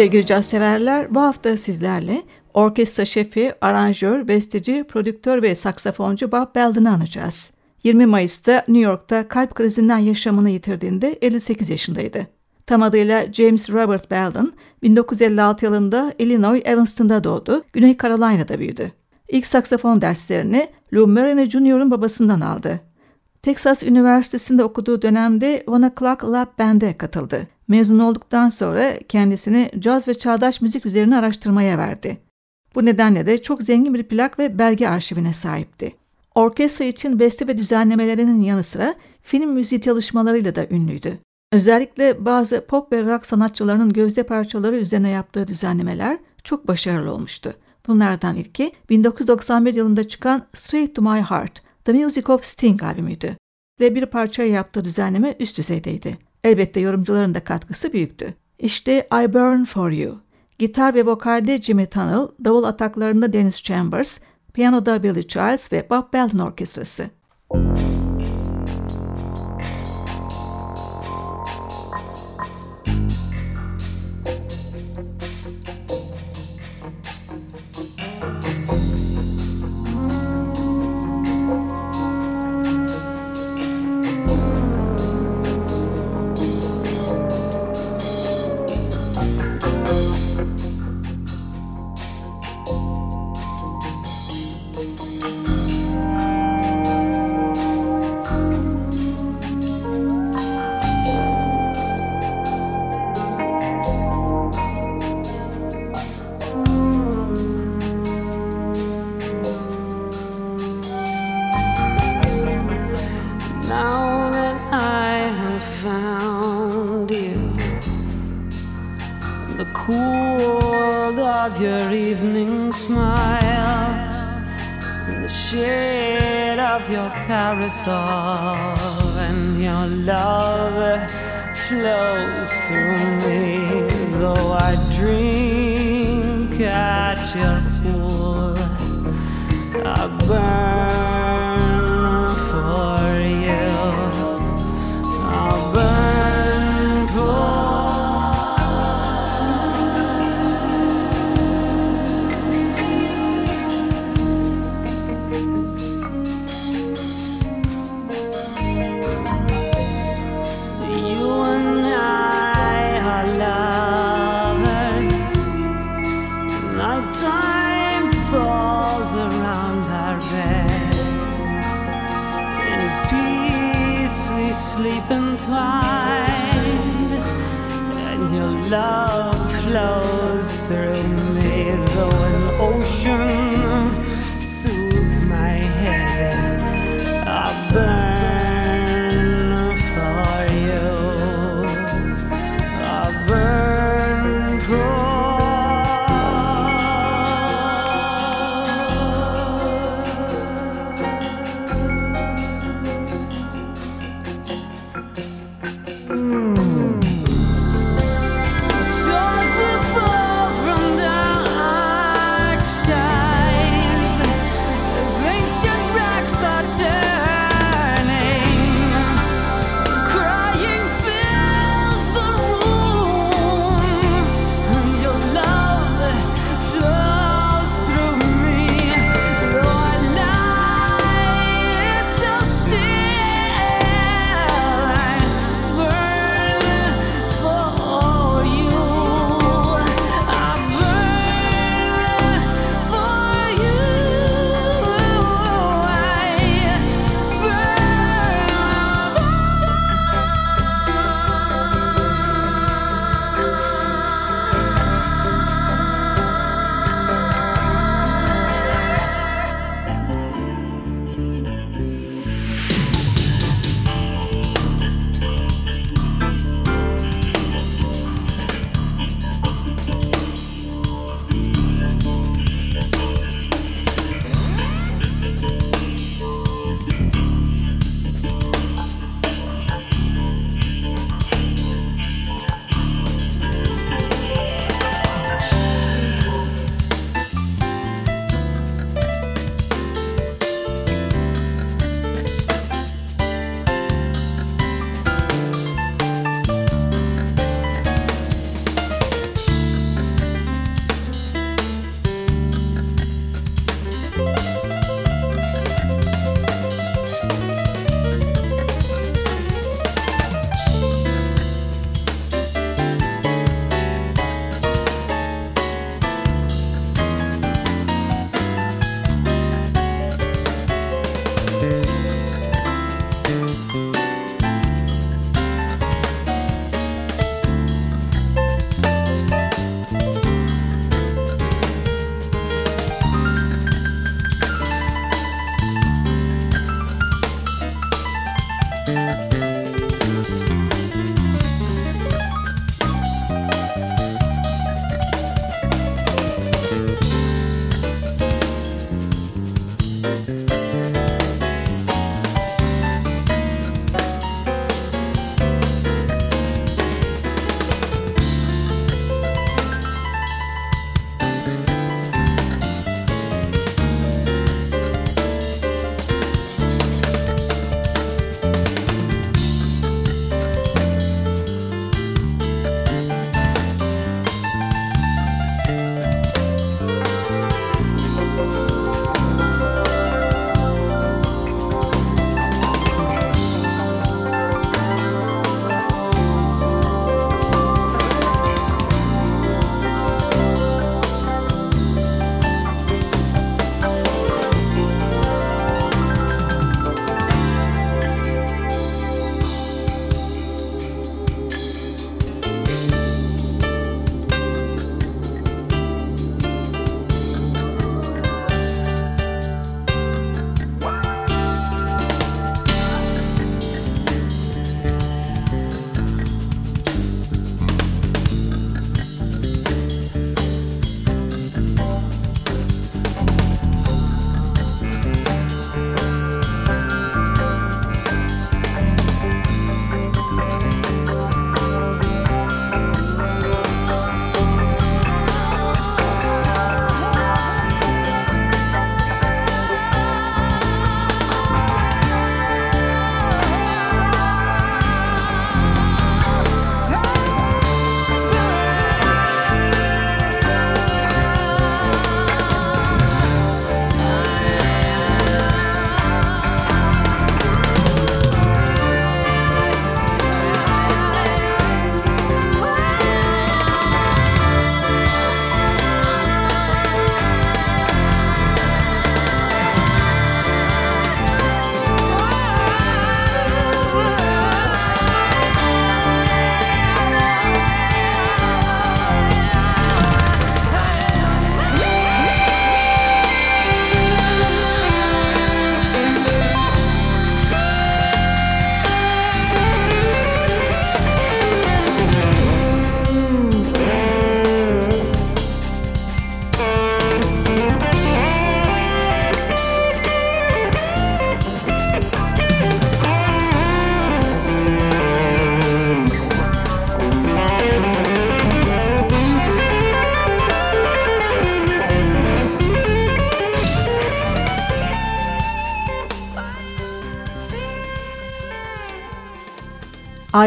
Sevgili caz severler, bu hafta sizlerle orkestra şefi, aranjör, besteci, prodüktör ve saksafoncu Bob Belden'ı anacağız. 20 Mayıs'ta New York'ta kalp krizinden yaşamını yitirdiğinde 58 yaşındaydı. Tam adıyla James Robert Belden, 1956 yılında Illinois Evanston'da doğdu, Güney Carolina'da büyüdü. İlk saksafon derslerini Lou Marino Jr.'ın babasından aldı. Texas Üniversitesi'nde okuduğu dönemde One O'Clock Lab Band'e katıldı. Mezun olduktan sonra kendisini caz ve çağdaş müzik üzerine araştırmaya verdi. Bu nedenle de çok zengin bir plak ve belge arşivine sahipti. Orkestra için beste ve düzenlemelerinin yanı sıra film müziği çalışmalarıyla da ünlüydü. Özellikle bazı pop ve rock sanatçılarının gözde parçaları üzerine yaptığı düzenlemeler çok başarılı olmuştu. Bunlardan ilki 1991 yılında çıkan Straight to My Heart, The Music of Sting albümüydü ve bir parçaya yaptığı düzenleme üst düzeydeydi. Elbette yorumcuların da katkısı büyüktü. İşte I Burn For You. Gitar ve vokalde Jimmy Tunnell, davul ataklarında Dennis Chambers, piyanoda Billy Childs ve Bob Belden Orkestrası. Müzik I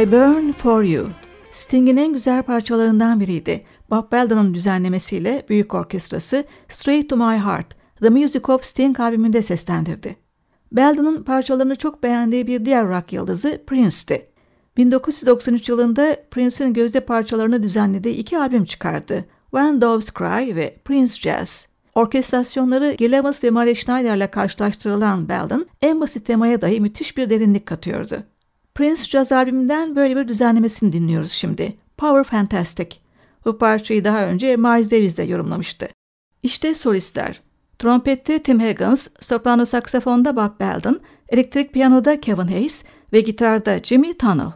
I Burn For You. Sting'in en güzel parçalarından biriydi. Bob Belden'ın düzenlemesiyle büyük orkestrası Straight to My Heart, The Music of Sting albümünde seslendirdi. Belden'ın parçalarını çok beğendiği bir diğer rock yıldızı Prince'ti. 1993 yılında Prince'in gözde parçalarını düzenlediği iki albüm çıkardı. When Doves Cry ve Prince Jazz. Orkestrasyonları Gilliams ve Murray Schneider'la karşılaştırılan Belden en basit temaya dahi müthiş bir derinlik katıyordu. Prince Jazz albümünden böyle bir düzenlemesini dinliyoruz şimdi. Power Fantastic. Bu parçayı daha önce Miles Davis de yorumlamıştı. İşte solistler. Trompette Tim Higgins, soprano saksafonda Bob Belden, elektrik piyanoda Kevin Hayes ve gitarda Jimmy Tunnell.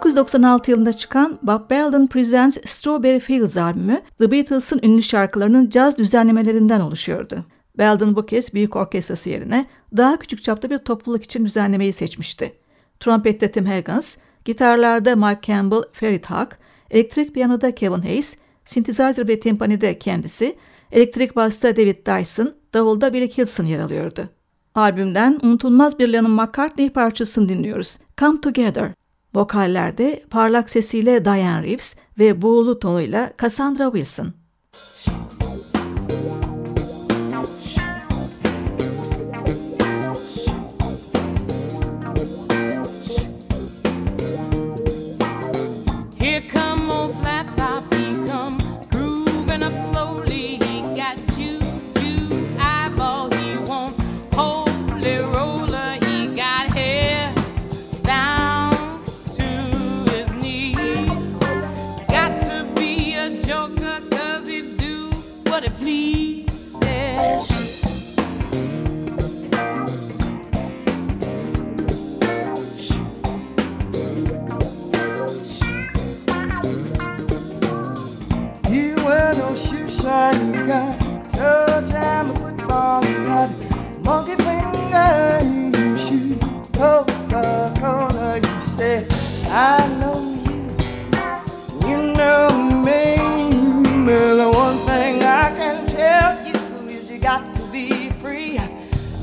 1996 yılında çıkan Bob Belden Presents Strawberry Fields albümü The Beatles'ın ünlü şarkılarının caz düzenlemelerinden oluşuyordu. Belden bu kez büyük orkestrası yerine daha küçük çapta bir topluluk için düzenlemeyi seçmişti. Trompette Tim Higgins, gitarlarda Mike Campbell, Ferit Hawk, elektrik piyanoda Kevin Hayes, synthesizer ve timpanide kendisi, elektrik basta David Dyson, davulda Billy Kilson yer alıyordu. Albümden unutulmaz bir Lennon McCartney parçasını dinliyoruz. Come Together. Vokallerde parlak sesiyle Diane Reeves ve buğulu tonuyla Cassandra Wilson.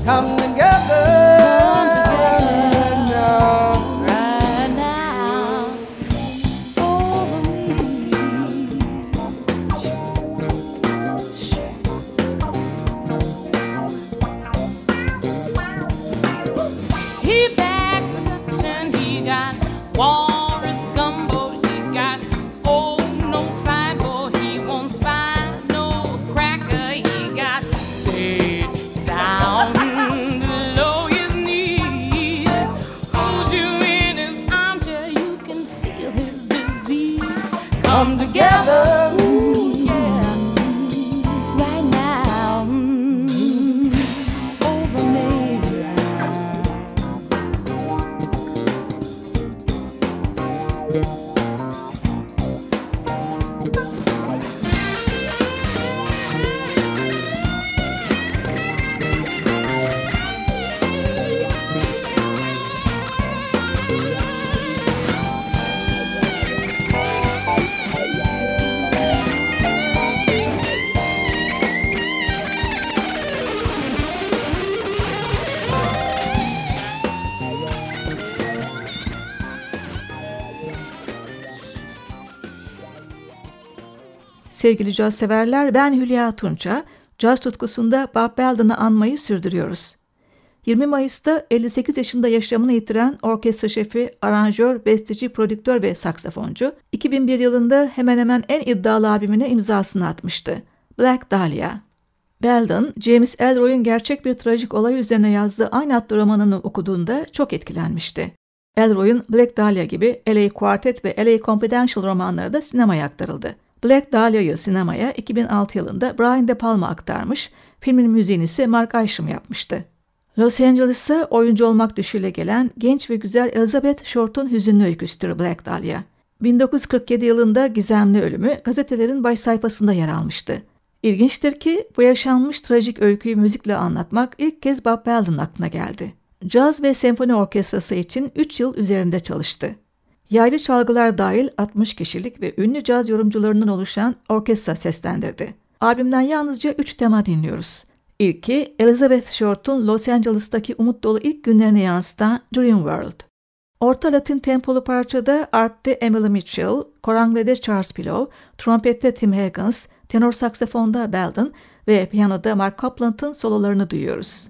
Come Sevgili caz severler ben Hülya Tunça. Caz tutkusunda Bob Belden'ı anmayı sürdürüyoruz. 20 Mayıs'ta 58 yaşında yaşamını yitiren orkestra şefi, aranjör, besteci, prodüktör ve saksafoncu, 2001 yılında hemen hemen en iddialı albümüne imzasını atmıştı. Black Dahlia. Belden, James Elroy'un gerçek bir trajik olay üzerine yazdığı aynı adlı romanını okuduğunda çok etkilenmişti. Elroy'un Black Dahlia gibi LA Quartet ve LA Confidential romanları da sinemaya aktarıldı. Black Dahlia'yı sinemaya 2006 yılında Brian De Palma aktarmış, filmin müziğini ise Mark Isham yapmıştı. Los Angeles'a oyuncu olmak düşüyle gelen genç ve güzel Elizabeth Short'un hüzünlü öyküsüdür Black Dahlia. 1947 yılında gizemli ölümü gazetelerin baş sayfasında yer almıştı. İlginçtir ki bu yaşanmış trajik öyküyü müzikle anlatmak ilk kez Bob Belden aklına geldi. Caz ve senfoni orkestrası için 3 yıl üzerinde çalıştı. Yaylı çalgılar dahil 60 kişilik ve ünlü caz yorumcularından oluşan orkestra seslendirdi. Albümden yalnızca 3 tema dinliyoruz. İlki Elizabeth Short'un Los Angeles'taki umut dolu ilk günlerini yansıtan Dream World. Orta Latin tempolu parçada arpte Emily Mitchell, koranglede Charles Pillow, trompette Tim Higgins, tenor saksafonda Belden ve piyanoda Mark Copland'ın sololarını duyuyoruz.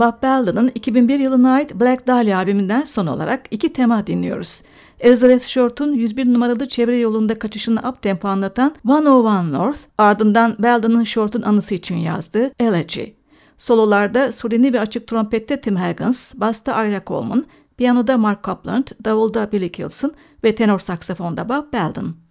Bob Belden'ın 2001 yılına ait Black Dahlia albümünden son olarak iki tema dinliyoruz. Elizabeth Short'un 101 numaralı çevre yolunda kaçışını uptempo anlatan 101 North, ardından Belden'ın Short'un anısı için yazdığı Elegy. Sololarda solini ve açık trompette Tim Higgins, basta Ira Coleman, piyanoda Mark Copland, davulda Billy Kilson ve tenor saksafonda Bob Belden.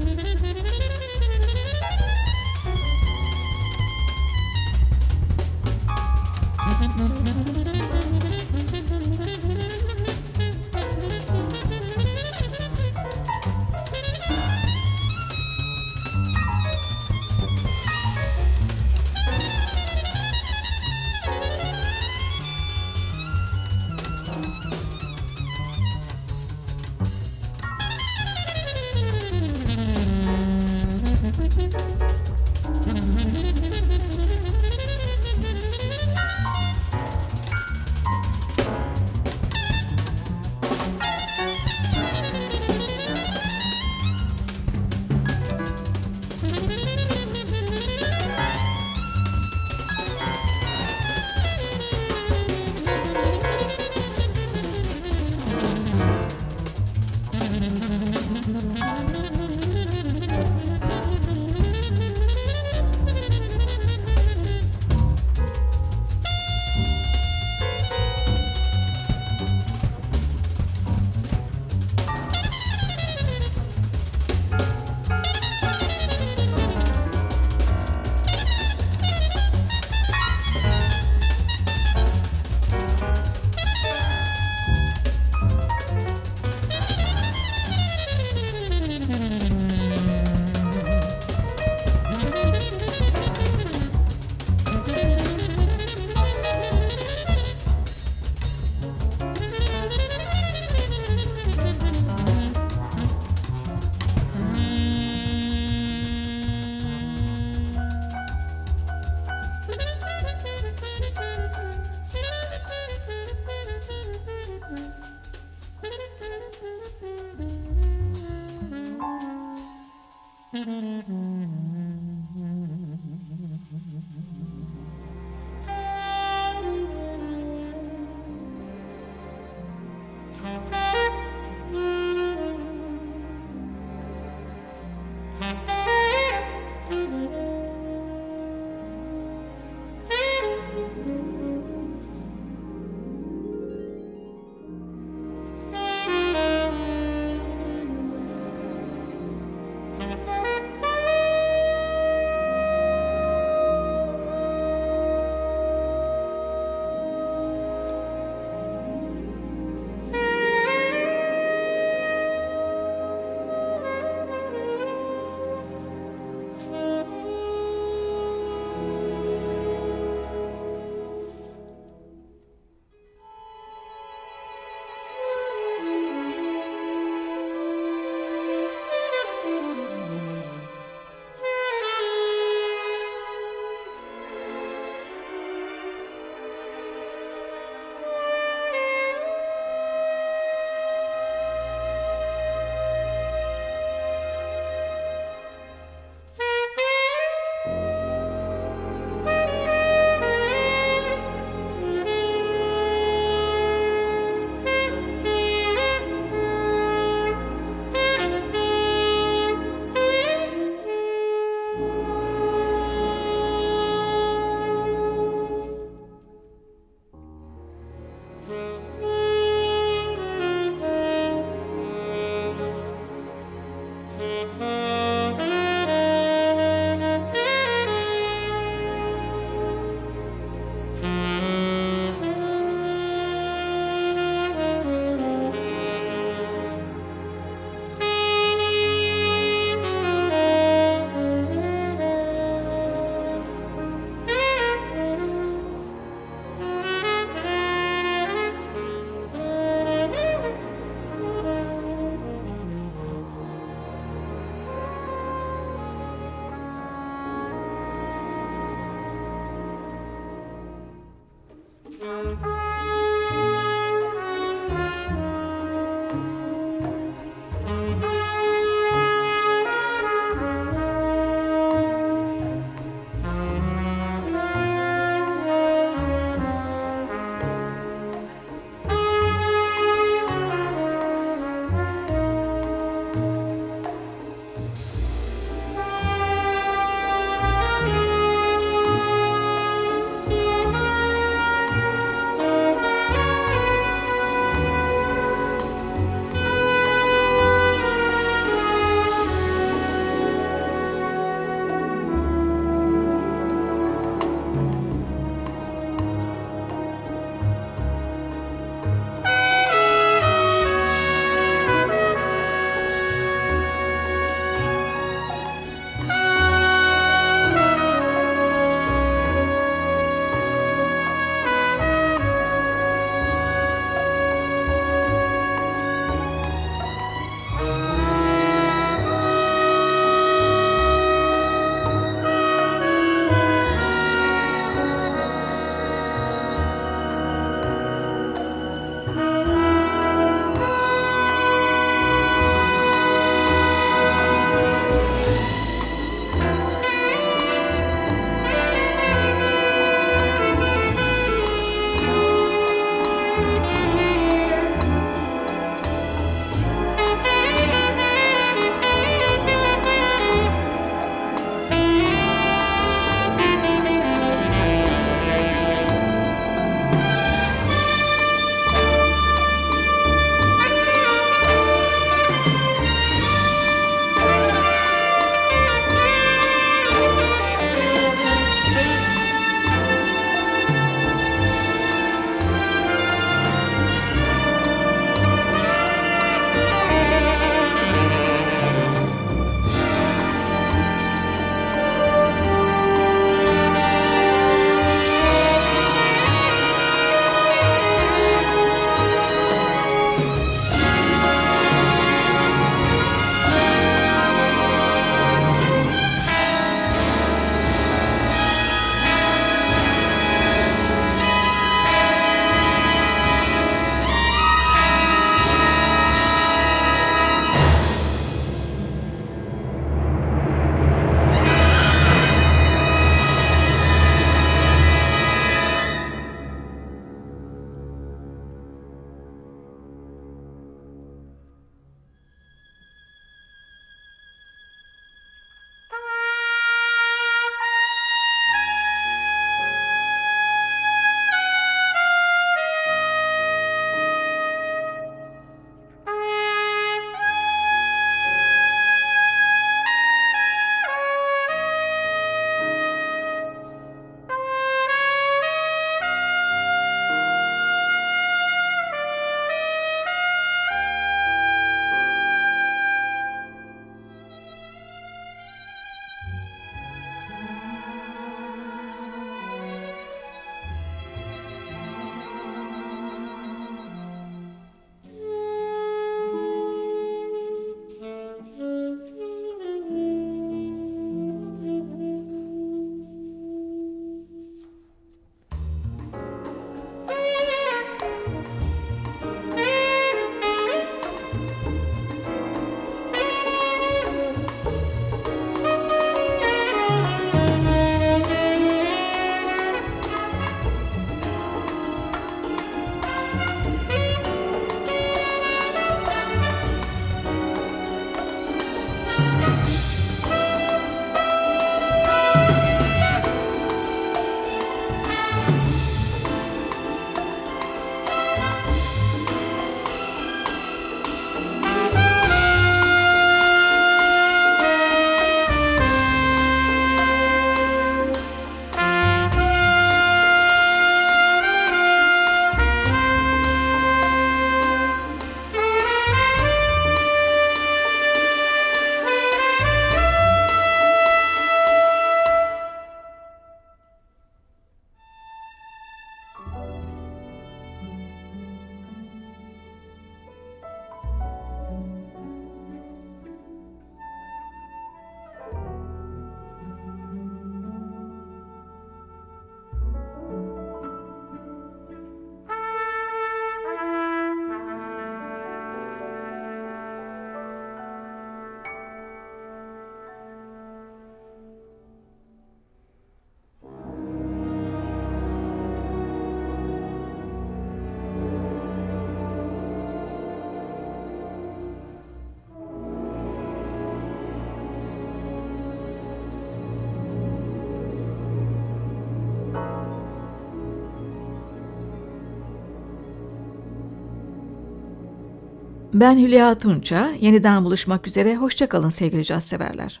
Ben Hülya Tunça. Yeniden buluşmak üzere. Hoşçakalın sevgili caz severler.